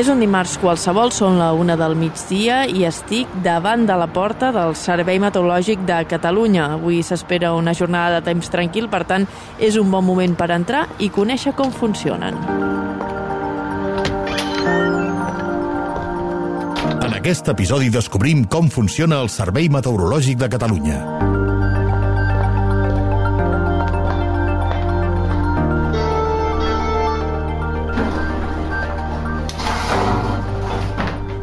És un dimarts qualsevol, són la una del migdia i estic davant de la porta del Servei Meteorològic de Catalunya. Avui s'espera una jornada de temps tranquil, per tant, és un bon moment per entrar i conèixer com funcionen. En aquest episodi descobrim com funciona el Servei Meteorològic de Catalunya.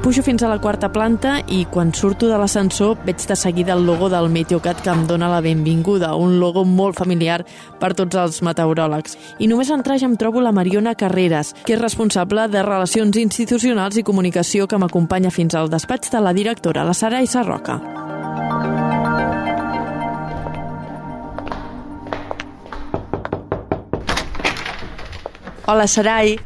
Pujo fins a la quarta planta i quan surto de l'ascensor veig de seguida el logo del Meteocat que em dóna la benvinguda, un logo molt familiar per tots els meteoròlegs. I només entrar ja em trobo la Mariona Carreras, que és responsable de Relacions Institucionals i Comunicació que m'acompanya fins al despatx de la directora, la Sara Isarroca. Hola, Sarai.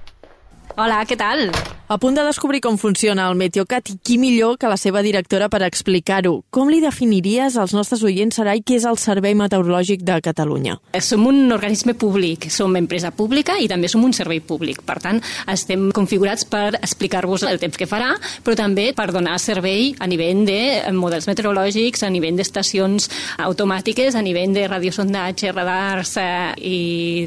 Hola, què tal? A punt de descobrir com funciona el Meteocat i qui millor que la seva directora per explicar-ho. Com li definiries als nostres oients, Sarai, què és el Servei Meteorològic de Catalunya? Som un organisme públic, som empresa pública i també som un servei públic. Per tant, estem configurats per explicar-vos el temps que farà, però també per donar servei a nivell de models meteorològics, a nivell d'estacions automàtiques, a nivell de radiosondatge, radars eh, i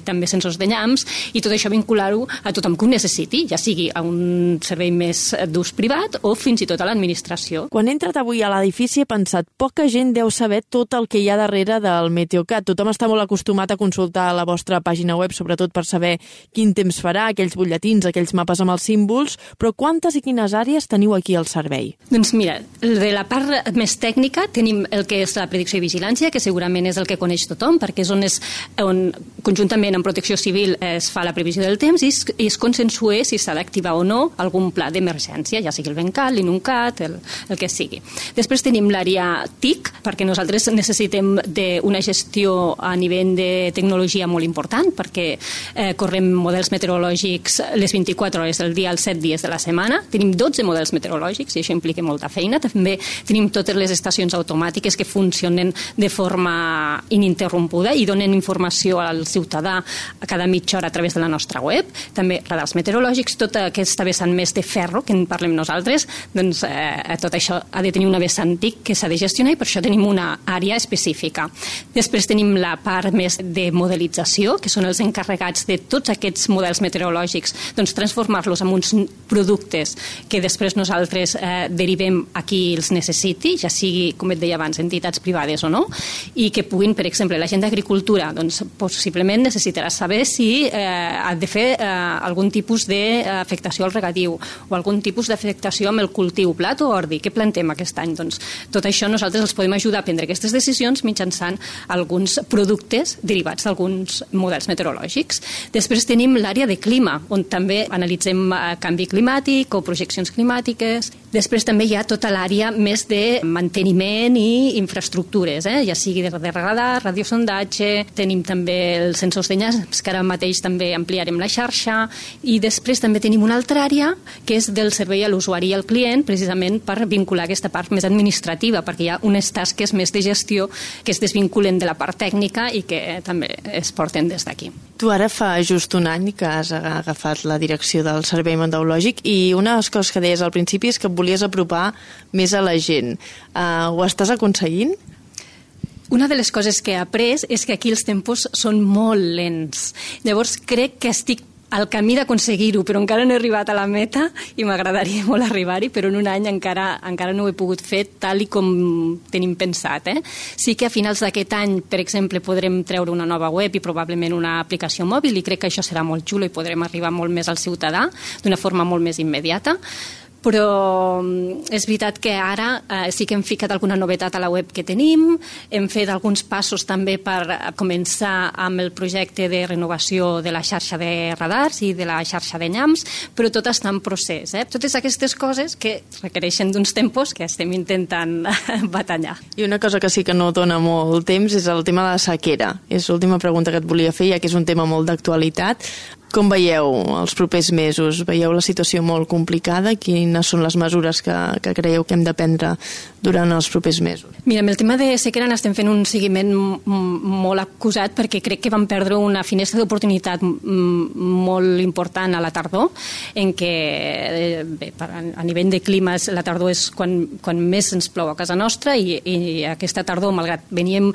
també sensors de llamps, i tot això vincular-ho a tothom que ho necessiti, ja sigui a un servei més d'ús privat o fins i tot a l'administració. Quan he entrat avui a l'edifici he pensat poca gent deu saber tot el que hi ha darrere del Meteocat. Tothom està molt acostumat a consultar la vostra pàgina web, sobretot per saber quin temps farà, aquells butlletins, aquells mapes amb els símbols, però quantes i quines àrees teniu aquí al servei? Doncs mira, de la part més tècnica tenim el que és la predicció i vigilància, que segurament és el que coneix tothom, perquè és on, és, on conjuntament amb protecció civil es fa la previsió del temps i es, i es consensua si s'ha d'activar o no algun pla d'emergència, ja sigui el Bencat, l'Inuncat, el, el que sigui. Després tenim l'àrea TIC, perquè nosaltres necessitem una gestió a nivell de tecnologia molt important, perquè eh, correm models meteorològics les 24 hores del dia, els 7 dies de la setmana. Tenim 12 models meteorològics i això implica molta feina. També tenim totes les estacions automàtiques que funcionen de forma ininterrompuda i donen informació al ciutadà a cada mitja hora a través de la nostra web. També radars meteorològics, tota aquesta vessant més de ferro, que en parlem nosaltres, doncs eh, tot això ha de tenir una vessant TIC que s'ha de gestionar i per això tenim una àrea específica. Després tenim la part més de modelització, que són els encarregats de tots aquests models meteorològics, doncs transformar-los en uns productes que després nosaltres eh, derivem a qui els necessiti, ja sigui, com et deia abans, entitats privades o no, i que puguin, per exemple, la gent d'agricultura, doncs possiblement necessitarà saber si eh, ha de fer eh, algun tipus d'afectació al regadiu o algun tipus d'afectació amb el cultiu, plat o ordi, què plantem aquest any? Doncs tot això nosaltres els podem ajudar a prendre aquestes decisions mitjançant alguns productes derivats d'alguns models meteorològics. Després tenim l'àrea de clima, on també analitzem eh, canvi climàtic o projeccions climàtiques. Després també hi ha tota l'àrea més de manteniment i infraestructures, eh? ja sigui de radar, radiosondatge, tenim també els sensors de llamps, que ara mateix també ampliarem la xarxa, i després també tenim una altra àrea que és del servei a l'usuari i al client, precisament per vincular aquesta part més administrativa, perquè hi ha unes tasques més de gestió que es desvinculen de la part tècnica i que també es porten des d'aquí. Tu ara fa just un any que has agafat la direcció del Servei Meteorològic i una de les coses que deies al principi és que et volies apropar més a la gent. Uh, ho estàs aconseguint? Una de les coses que he après és que aquí els tempos són molt lents. Llavors crec que estic al camí d'aconseguir-ho, però encara no he arribat a la meta i m'agradaria molt arribar-hi, però en un any encara, encara no ho he pogut fer tal i com tenim pensat. Eh? Sí que a finals d'aquest any, per exemple, podrem treure una nova web i probablement una aplicació mòbil i crec que això serà molt xulo i podrem arribar molt més al ciutadà d'una forma molt més immediata però mm, és veritat que ara eh, sí que hem ficat alguna novetat a la web que tenim, hem fet alguns passos també per començar amb el projecte de renovació de la xarxa de radars i de la xarxa de nyams, però tot està en procés. Eh? Totes aquestes coses que requereixen d'uns tempos que estem intentant batallar. I una cosa que sí que no dona molt temps és el tema de la sequera. És l'última pregunta que et volia fer, ja que és un tema molt d'actualitat. Com veieu els propers mesos? Veieu la situació molt complicada? Quines són les mesures que, que creieu que hem de prendre durant els propers mesos? Mira, amb el tema de sequera n'estem fent un seguiment molt acusat perquè crec que vam perdre una finestra d'oportunitat molt important a la tardor, en què eh, bé, a nivell de climes la tardor és quan, quan més ens plou a casa nostra i, i aquesta tardor, malgrat veníem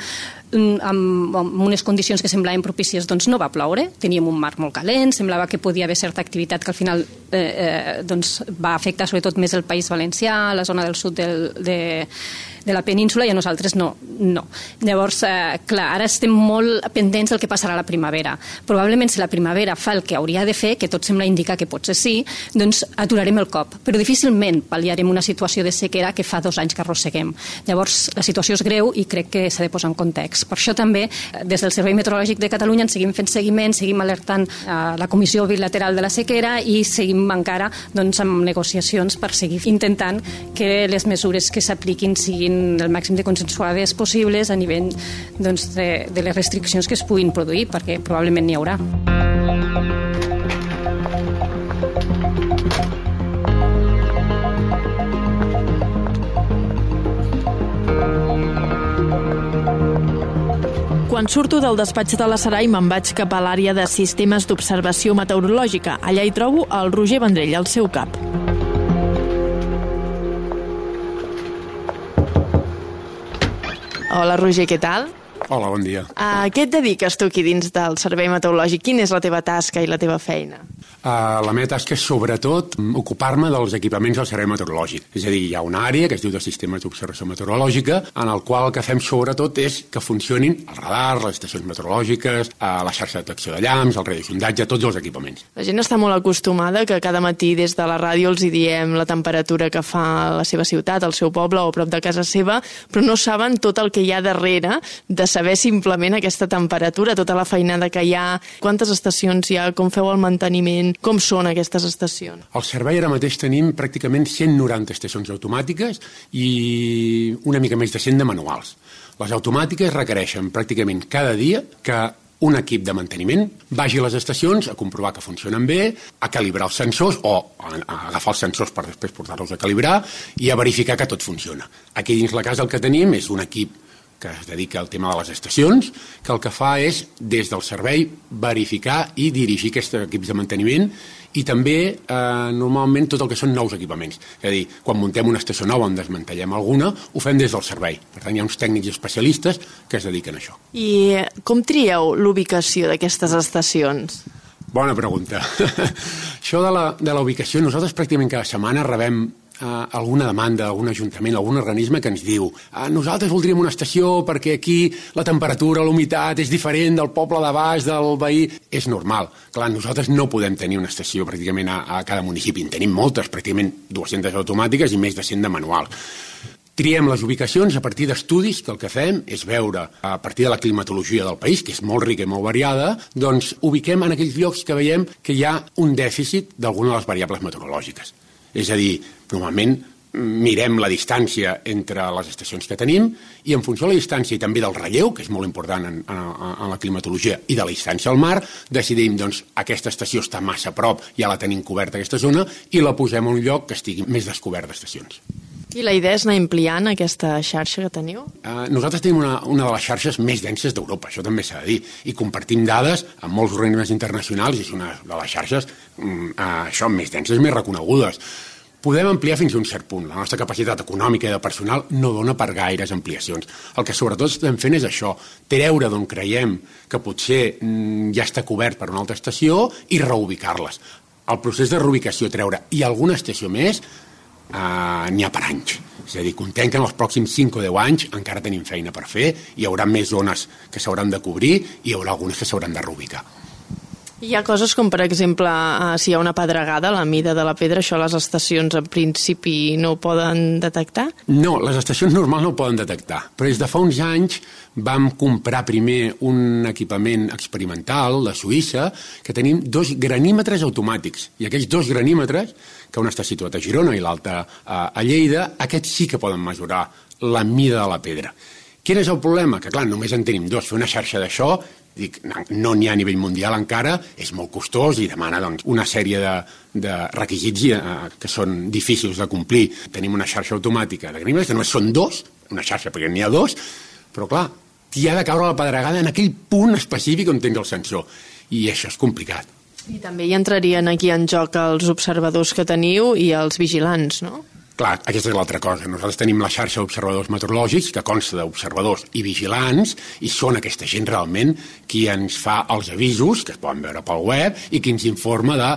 amb, amb unes condicions que semblaven propícies, doncs no va ploure, teníem un mar molt calent, semblava que podia haver certa activitat que al final eh, eh, doncs va afectar sobretot més el País Valencià, la zona del sud del, de, de la península i a nosaltres no. no. Llavors, eh, clar, ara estem molt pendents del que passarà a la primavera. Probablement si la primavera fa el que hauria de fer, que tot sembla indicar que potser sí, doncs aturarem el cop. Però difícilment pal·liarem una situació de sequera que fa dos anys que arrosseguem. Llavors, la situació és greu i crec que s'ha de posar en context. Per això també, eh, des del Servei Meteorològic de Catalunya, en seguim fent seguiment, seguim alertant a la Comissió Bilateral de la Sequera i seguim encara doncs, amb negociacions per seguir intentant que les mesures que s'apliquin siguin el màxim de consensuades possibles a nivell doncs, de, de les restriccions que es puguin produir, perquè probablement n'hi haurà. Quan surto del despatx de la Sarai me'n vaig cap a l'àrea de sistemes d'observació meteorològica. Allà hi trobo el Roger Vendrell, al seu cap. Hola, Roger, què tal? Hola, bon dia. A què et dediques tu aquí dins del Servei Meteorològic? Quina és la teva tasca i la teva feina? Uh, la meva tasca és sobretot ocupar-me dels equipaments del servei meteorològic. És a dir, hi ha una àrea que es diu de sistemes d'observació meteorològica en el qual el que fem sobretot és que funcionin el radar, les estacions meteorològiques, uh, la xarxa de detecció de llamps, el radiosondatge, tots els equipaments. La gent està molt acostumada que cada matí des de la ràdio els hi diem la temperatura que fa la seva ciutat, el seu poble o prop de casa seva, però no saben tot el que hi ha darrere de saber simplement aquesta temperatura, tota la feinada que hi ha, quantes estacions hi ha, com feu el manteniment, com són aquestes estacions? Al servei ara mateix tenim pràcticament 190 estacions automàtiques i una mica més de 100 de manuals. Les automàtiques requereixen pràcticament cada dia que un equip de manteniment vagi a les estacions a comprovar que funcionen bé, a calibrar els sensors o a, a agafar els sensors per després portar-los a calibrar i a verificar que tot funciona. Aquí dins la casa el que tenim és un equip que es dedica al tema de les estacions, que el que fa és, des del servei, verificar i dirigir aquests equips de manteniment i també, eh, normalment, tot el que són nous equipaments. És a dir, quan muntem una estació nova on desmantellem alguna, ho fem des del servei. Per tant, hi ha uns tècnics especialistes que es dediquen a això. I com trieu l'ubicació d'aquestes estacions? Bona pregunta. això de la, de la ubicació, nosaltres pràcticament cada setmana rebem eh, alguna demanda, algun ajuntament, algun organisme que ens diu ah, nosaltres voldríem una estació perquè aquí la temperatura, l'humitat és diferent del poble de baix, del veí... És normal. Clar, nosaltres no podem tenir una estació pràcticament a, a cada municipi. En tenim moltes, pràcticament 200 automàtiques i més de 100 de manual. Triem les ubicacions a partir d'estudis que el que fem és veure, a partir de la climatologia del país, que és molt rica i molt variada, doncs ubiquem en aquells llocs que veiem que hi ha un dèficit d'alguna de les variables meteorològiques. És a dir, normalment mirem la distància entre les estacions que tenim i en funció de la distància i també del relleu, que és molt important en, en, en la climatologia, i de la distància al mar, decidim, doncs, aquesta estació està massa a prop, ja la tenim coberta aquesta zona, i la posem a un lloc que estigui més descobert d'estacions. I la idea és anar ampliant aquesta xarxa que teniu? Uh, nosaltres tenim una, una de les xarxes més denses d'Europa, això també s'ha de dir, i compartim dades amb molts organismes internacionals i és una de les xarxes uh, això més denses, més reconegudes. Podem ampliar fins a un cert punt. La nostra capacitat econòmica i de personal no dona per gaires ampliacions. El que sobretot estem fent és això, treure d'on creiem que potser mm, ja està cobert per una altra estació i reubicar-les. El procés de reubicació, treure i alguna estació més, eh, n'hi ha per anys. És a dir, contem que en els pròxims 5 o 10 anys encara tenim feina per fer, hi haurà més zones que s'hauran de cobrir i hi haurà algunes que s'hauran de reubicar. Hi ha coses com, per exemple, eh, si hi ha una pedregada, la mida de la pedra, això les estacions en principi no ho poden detectar? No, les estacions normal no ho poden detectar, però des de fa uns anys vam comprar primer un equipament experimental de Suïssa que tenim dos granímetres automàtics i aquells dos granímetres, que un està situat a Girona i l'altre a Lleida, aquests sí que poden mesurar la mida de la pedra. Quin és el problema? Que, clar, només en tenim dos. Fer una xarxa d'això dic, no n'hi ha a nivell mundial encara, és molt costós i demana doncs, una sèrie de, de requisits eh, que són difícils de complir. Tenim una xarxa automàtica de grímeres, que només són dos, una xarxa perquè n'hi ha dos, però clar, t'hi ha de caure la pedregada en aquell punt específic on tens el sensor, i això és complicat. I també hi entrarien aquí en joc els observadors que teniu i els vigilants, no? Clar, aquesta és l'altra cosa. Nosaltres tenim la xarxa d'observadors meteorològics que consta d'observadors i vigilants i són aquesta gent realment qui ens fa els avisos, que es poden veure pel web, i qui ens informa de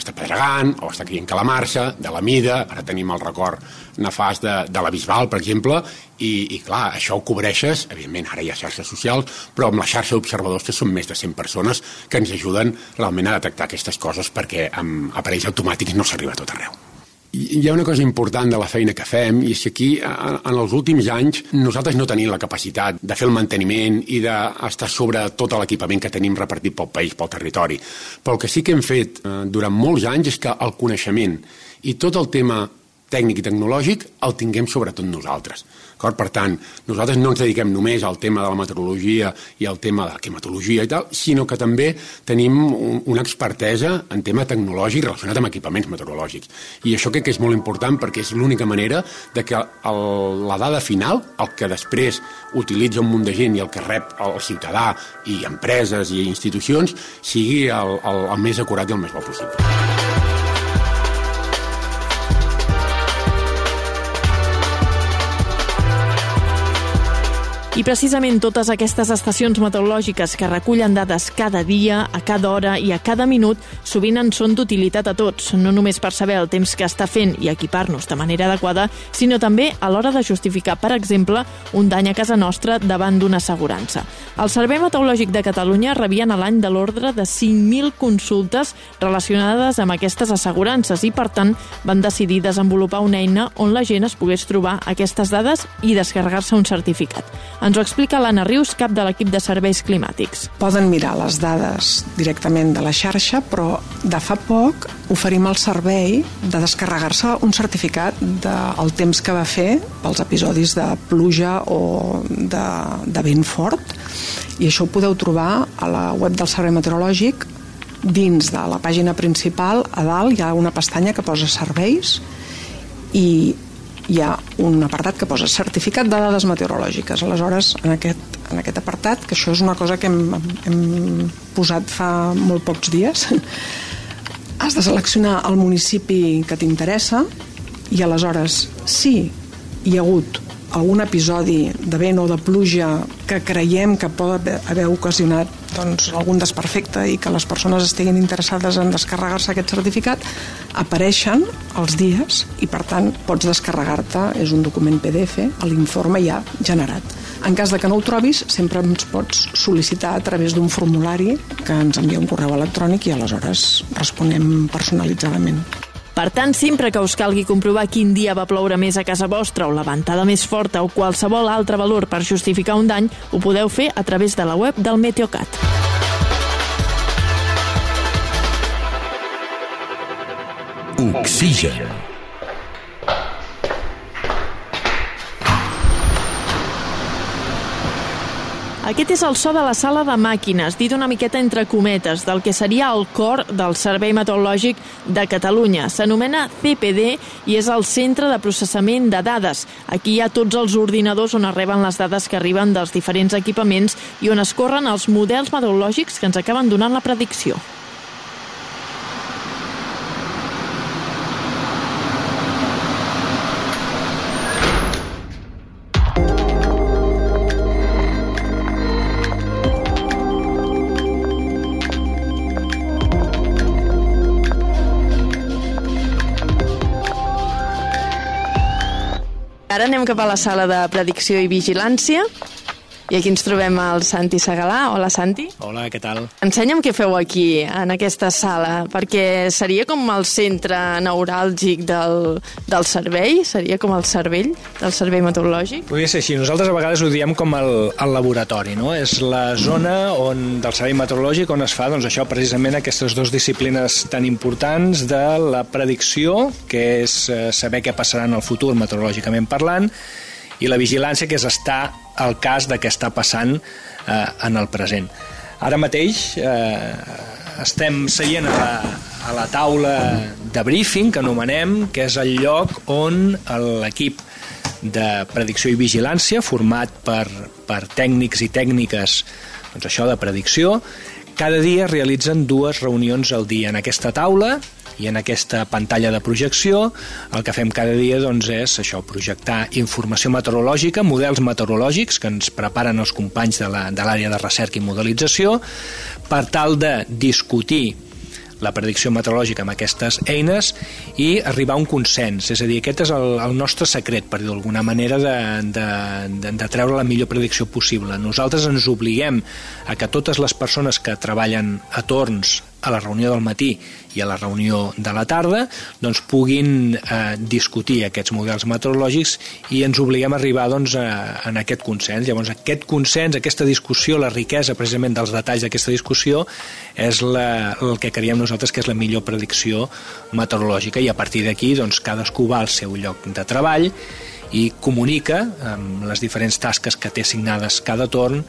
està pedregant o està caient calamarsa, de la mida, ara tenim el record nefast de, de la Bisbal, per exemple, i, i clar, això ho cobreixes, evidentment ara hi ha xarxes socials, però amb la xarxa d'observadors que són més de 100 persones que ens ajuden realment a detectar aquestes coses perquè amb aparells automàtics no s'arriba a tot arreu hi ha una cosa important de la feina que fem i és que aquí, en els últims anys, nosaltres no tenim la capacitat de fer el manteniment i d'estar sobre tot l'equipament que tenim repartit pel país, pel territori. Però el que sí que hem fet eh, durant molts anys és que el coneixement i tot el tema tècnic i tecnològic el tinguem sobretot nosaltres. Per tant, nosaltres no ens dediquem només al tema de la meteorologia i al tema de la climatologia i tal, sinó que també tenim un, una expertesa en tema tecnològic relacionat amb equipaments meteorològics. I això crec que és molt important perquè és l'única manera de que el, la dada final, el que després utilitza un munt de gent i el que rep el ciutadà i empreses i institucions, sigui el, el, el més acurat i el més bo possible. I precisament totes aquestes estacions meteorològiques que recullen dades cada dia, a cada hora i a cada minut, sovint en són d'utilitat a tots, no només per saber el temps que està fent i equipar-nos de manera adequada, sinó també a l'hora de justificar, per exemple, un dany a casa nostra davant d'una assegurança. El Servei Meteorològic de Catalunya rebien a l'any de l'ordre de 5.000 consultes relacionades amb aquestes assegurances i, per tant, van decidir desenvolupar una eina on la gent es pogués trobar aquestes dades i descarregar-se un certificat. Ens ho explica l'Anna Rius, cap de l'equip de serveis climàtics. Poden mirar les dades directament de la xarxa, però de fa poc oferim el servei de descarregar-se un certificat del temps que va fer pels episodis de pluja o de, de vent fort i això ho podeu trobar a la web del Servei Meteorològic dins de la pàgina principal a dalt hi ha una pestanya que posa serveis i hi ha un apartat que posa certificat de dades meteorològiques. Aleshores, en aquest, en aquest apartat, que això és una cosa que hem, hem posat fa molt pocs dies, has de seleccionar el municipi que t'interessa i aleshores, si hi ha hagut algun episodi de vent o de pluja que creiem que pot haver ocasionat doncs, algun desperfecte i que les persones estiguin interessades en descarregar-se aquest certificat, apareixen els dies i per tant pots descarregar-te, és un document PDF, l'informe ja generat. En cas de que no ho trobis, sempre ens pots sol·licitar a través d'un formulari que ens envia un correu electrònic i aleshores responem personalitzadament. Per tant, sempre que us calgui comprovar quin dia va ploure més a casa vostra o la ventada més forta o qualsevol altre valor per justificar un dany, ho podeu fer a través de la web del Meteocat. Oxigen. Aquest és el so de la sala de màquines, dit una miqueta entre cometes, del que seria el cor del Servei Meteorològic de Catalunya. S'anomena CPD i és el Centre de Processament de Dades. Aquí hi ha tots els ordinadors on arriben les dades que arriben dels diferents equipaments i on es corren els models meteorològics que ens acaben donant la predicció. Ara anem cap a la sala de predicció i vigilància. I aquí ens trobem el Santi Segalà. Hola, Santi. Hola, què tal? Ensenya'm què feu aquí, en aquesta sala, perquè seria com el centre neuràlgic del, del cervell, seria com el cervell, del cervell meteorològic. Podria ser així. Nosaltres a vegades ho diem com el, el laboratori, no? És la zona on, del servei meteorològic on es fa doncs, això, precisament aquestes dues disciplines tan importants de la predicció, que és eh, saber què passarà en el futur meteorològicament parlant, i la vigilància, que és estar al cas de què està passant eh, en el present. Ara mateix eh, estem seient a la, a la taula de briefing, que anomenem, que és el lloc on l'equip de predicció i vigilància, format per, per tècnics i tècniques doncs això de predicció, cada dia realitzen dues reunions al dia en aquesta taula i en aquesta pantalla de projecció el que fem cada dia doncs, és això projectar informació meteorològica, models meteorològics que ens preparen els companys de l'àrea de, de recerca i modelització per tal de discutir la predicció meteorològica amb aquestes eines i arribar a un consens. És a dir, aquest és el, el nostre secret, per dir d'alguna manera, de, de, de, de treure la millor predicció possible. Nosaltres ens obliguem a que totes les persones que treballen a torns a la reunió del matí i a la reunió de la tarda doncs puguin eh, discutir aquests models meteorològics i ens obliguem a arribar doncs, a, a aquest consens. Llavors aquest consens, aquesta discussió, la riquesa precisament dels detalls d'aquesta discussió és la, el que creiem nosaltres que és la millor predicció meteorològica i a partir d'aquí doncs, cadascú va al seu lloc de treball i comunica amb les diferents tasques que té assignades cada torn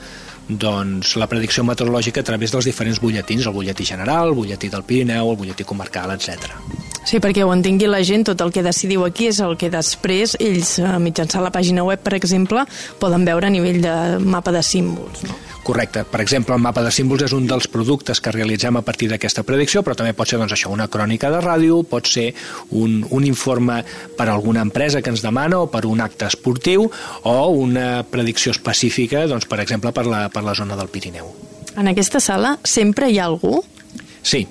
doncs, la predicció meteorològica a través dels diferents butlletins, el butlletí general, el butlletí del Pirineu, el butlletí comarcal, etc. Sí, perquè ho entengui la gent, tot el que decidiu aquí és el que després ells, eh, mitjançant la pàgina web, per exemple, poden veure a nivell de mapa de símbols. No? Correcte. Per exemple, el mapa de símbols és un dels productes que realitzem a partir d'aquesta predicció, però també pot ser doncs, això una crònica de ràdio, pot ser un, un informe per a alguna empresa que ens demana o per un acte esportiu o una predicció específica, doncs, per exemple, per la, per la zona del Pirineu. En aquesta sala sempre hi ha algú? Sí,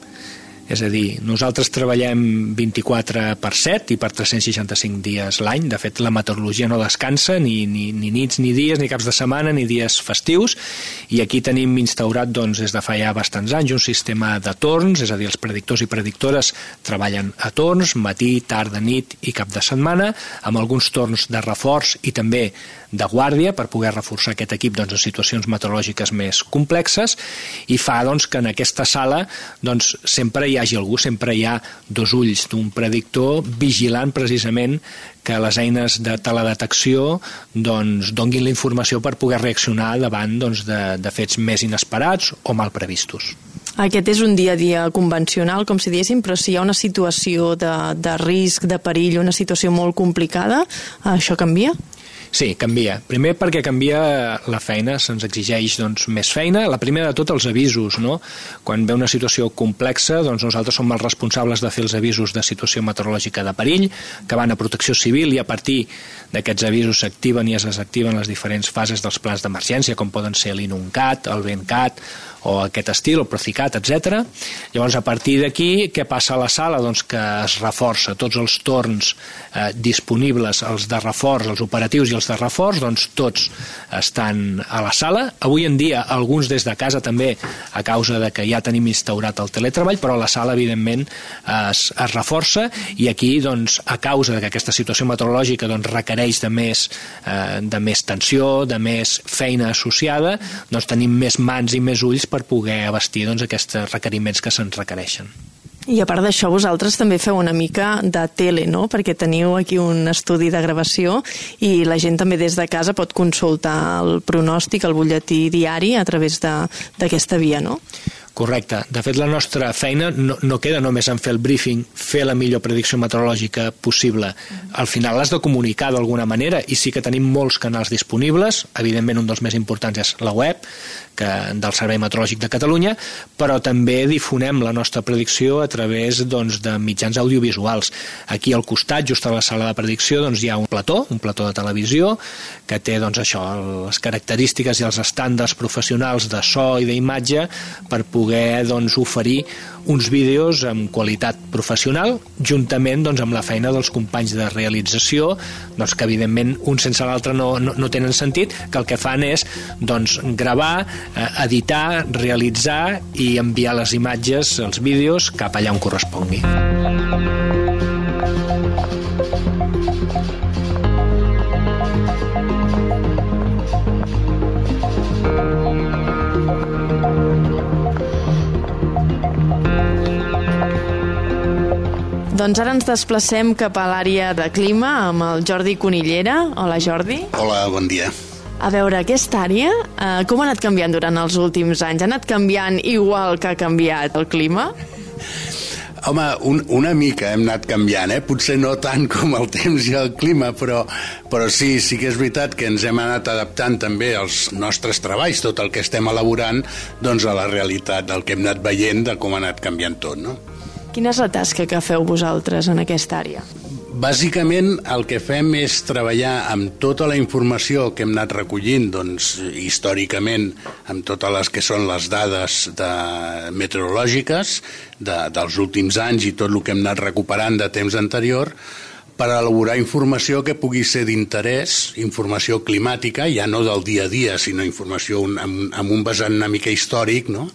és a dir, nosaltres treballem 24 per 7 i per 365 dies l'any. De fet, la meteorologia no descansa ni, ni, ni nits, ni dies, ni caps de setmana, ni dies festius. I aquí tenim instaurat doncs, des de fa ja bastants anys un sistema de torns, és a dir, els predictors i predictores treballen a torns, matí, tarda, nit i cap de setmana, amb alguns torns de reforç i també de guàrdia per poder reforçar aquest equip doncs, en situacions meteorològiques més complexes i fa doncs, que en aquesta sala doncs, sempre hi hagi algú, sempre hi ha dos ulls d'un predictor vigilant precisament que les eines de teledetecció doncs, donguin la informació per poder reaccionar davant doncs, de, de fets més inesperats o mal previstos. Aquest és un dia a dia convencional, com si diguéssim, però si hi ha una situació de, de risc, de perill, una situació molt complicada, això canvia? Sí, canvia. Primer perquè canvia la feina, se'ns exigeix doncs, més feina. La primera de tot, els avisos. No? Quan ve una situació complexa, doncs nosaltres som els responsables de fer els avisos de situació meteorològica de perill, que van a protecció civil i a partir d'aquests avisos s'activen i es desactiven les diferents fases dels plans d'emergència, com poden ser l'INUNCAT, el VENCAT, o aquest estil, el Procicat, etc. Llavors, a partir d'aquí, què passa a la sala? Doncs que es reforça tots els torns eh, disponibles, els de reforç, els operatius i els de reforç, doncs tots estan a la sala. Avui en dia, alguns des de casa també, a causa de que ja tenim instaurat el teletreball, però la sala, evidentment, es, es reforça i aquí, doncs, a causa de que aquesta situació meteorològica doncs, requereix de més, eh, de més tensió, de més feina associada, doncs tenim més mans i més ulls per poder abastir doncs, aquests requeriments que se'ns requereixen. I a part d'això, vosaltres també feu una mica de tele, no? Perquè teniu aquí un estudi de gravació i la gent també des de casa pot consultar el pronòstic, el butlletí diari a través d'aquesta via, no? Correcte. De fet, la nostra feina no, no queda només en fer el briefing, fer la millor predicció meteorològica possible. Al final l'has de comunicar d'alguna manera i sí que tenim molts canals disponibles. Evidentment, un dels més importants és la web, que, del Servei Meteorològic de Catalunya, però també difonem la nostra predicció a través doncs, de mitjans audiovisuals. Aquí al costat, just a la sala de predicció, doncs, hi ha un plató, un plató de televisió, que té doncs, això, les característiques i els estàndards professionals de so i d'imatge per poder doncs, oferir uns vídeos amb qualitat professional, juntament doncs, amb la feina dels companys de realització, doncs, que evidentment un sense l'altre no, no, no tenen sentit, que el que fan és doncs, gravar, editar, realitzar i enviar les imatges, els vídeos, cap allà on correspongui. Doncs ara ens desplacem cap a l'àrea de clima amb el Jordi Conillera. Hola, Jordi. Hola, bon dia. A veure, aquesta àrea, eh, com ha anat canviant durant els últims anys? Ha anat canviant igual que ha canviat el clima? Home, un, una mica hem anat canviant, eh? Potser no tant com el temps i el clima, però, però sí, sí que és veritat que ens hem anat adaptant també als nostres treballs, tot el que estem elaborant, doncs a la realitat del que hem anat veient, de com ha anat canviant tot, no? Quina és la tasca que feu vosaltres en aquesta àrea? Bàsicament el que fem és treballar amb tota la informació que hem anat recollint doncs, històricament amb totes les que són les dades de, meteorològiques de, dels últims anys i tot el que hem anat recuperant de temps anterior per elaborar informació que pugui ser d'interès, informació climàtica, ja no del dia a dia, sinó informació amb, amb un vessant una mica històric, no?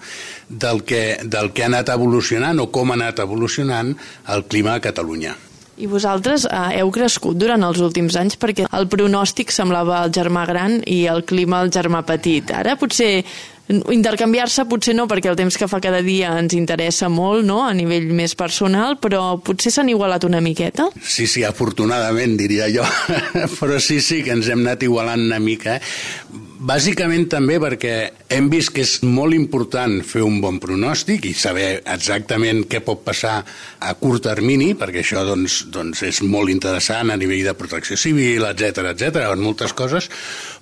del, que, del que ha anat evolucionant o com ha anat evolucionant el clima a Catalunya. I vosaltres eh, heu crescut durant els últims anys perquè el pronòstic semblava el germà gran i el clima el germà petit. Ara potser intercanviar-se potser no, perquè el temps que fa cada dia ens interessa molt, no?, a nivell més personal, però potser s'han igualat una miqueta? Sí, sí, afortunadament, diria jo. però sí, sí, que ens hem anat igualant una mica. Bàsicament també perquè hem vist que és molt important fer un bon pronòstic i saber exactament què pot passar a curt termini, perquè això doncs, doncs és molt interessant a nivell de protecció civil, etc etc, en moltes coses,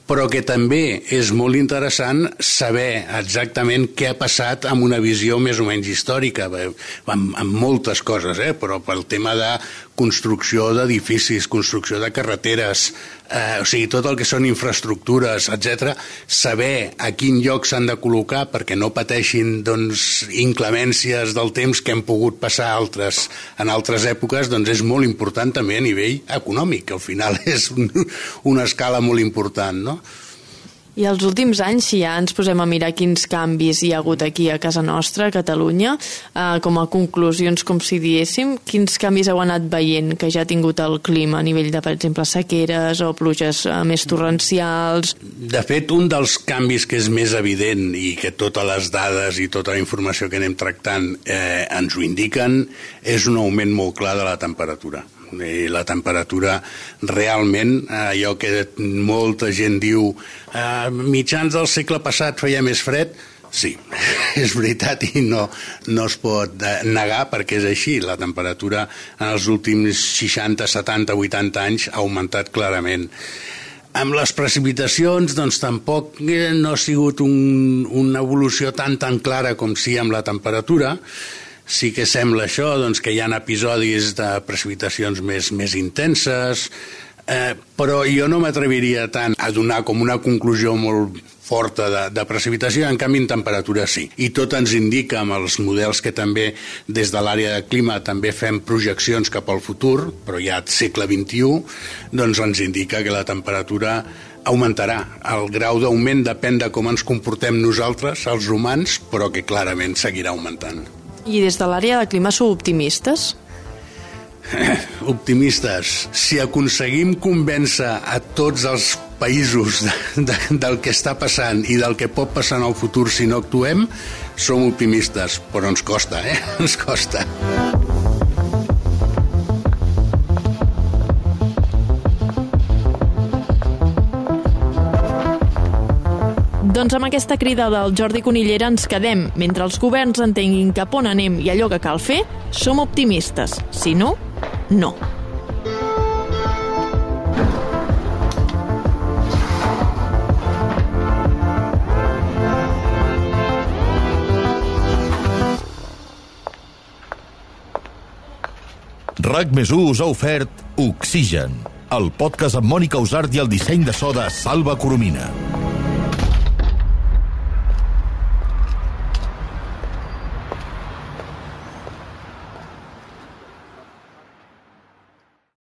però que també és molt interessant saber exactament què ha passat amb una visió més o menys històrica, amb, amb moltes coses, eh? però pel tema de construcció d'edificis, construcció de carreteres, eh, o sigui, tot el que són infraestructures, etc, saber a quin lloc s'han de col·locar perquè no pateixin doncs, inclemències del temps que hem pogut passar altres, en altres èpoques, doncs és molt important també a nivell econòmic, que al final és un, una escala molt important, no? I els últims anys, si ja ens posem a mirar quins canvis hi ha hagut aquí a casa nostra, a Catalunya, eh, com a conclusions, com si diéssim, quins canvis heu anat veient que ja ha tingut el clima a nivell de, per exemple, sequeres o pluges eh, més torrencials? De fet, un dels canvis que és més evident i que totes les dades i tota la informació que anem tractant eh, ens ho indiquen és un augment molt clar de la temperatura i la temperatura realment, eh, allò que molta gent diu eh, mitjans del segle passat feia més fred, Sí, és veritat i no, no es pot eh, negar perquè és així. La temperatura en els últims 60, 70, 80 anys ha augmentat clarament. Amb les precipitacions, doncs tampoc eh, no ha sigut un, una evolució tan tan clara com sí amb la temperatura, sí que sembla això, doncs, que hi ha episodis de precipitacions més, més intenses, eh, però jo no m'atreviria tant a donar com una conclusió molt forta de, de precipitació, en canvi en temperatura sí. I tot ens indica amb els models que també des de l'àrea de clima també fem projeccions cap al futur, però ja segle XXI, doncs ens indica que la temperatura augmentarà. El grau d'augment depèn de com ens comportem nosaltres, els humans, però que clarament seguirà augmentant. I des de l'àrea de clima sou optimistes? optimistes. Si aconseguim convèncer a tots els països de, de, del que està passant i del que pot passar en el futur si no actuem, som optimistes, però ens costa, eh? Ens costa. Doncs amb aquesta crida del Jordi Conillera ens quedem. Mentre els governs entenguin cap on anem i allò que cal fer, som optimistes. Si no, no. RAC més us ha ofert Oxigen, el podcast amb Mònica Usart i el disseny de so de Salva Coromina.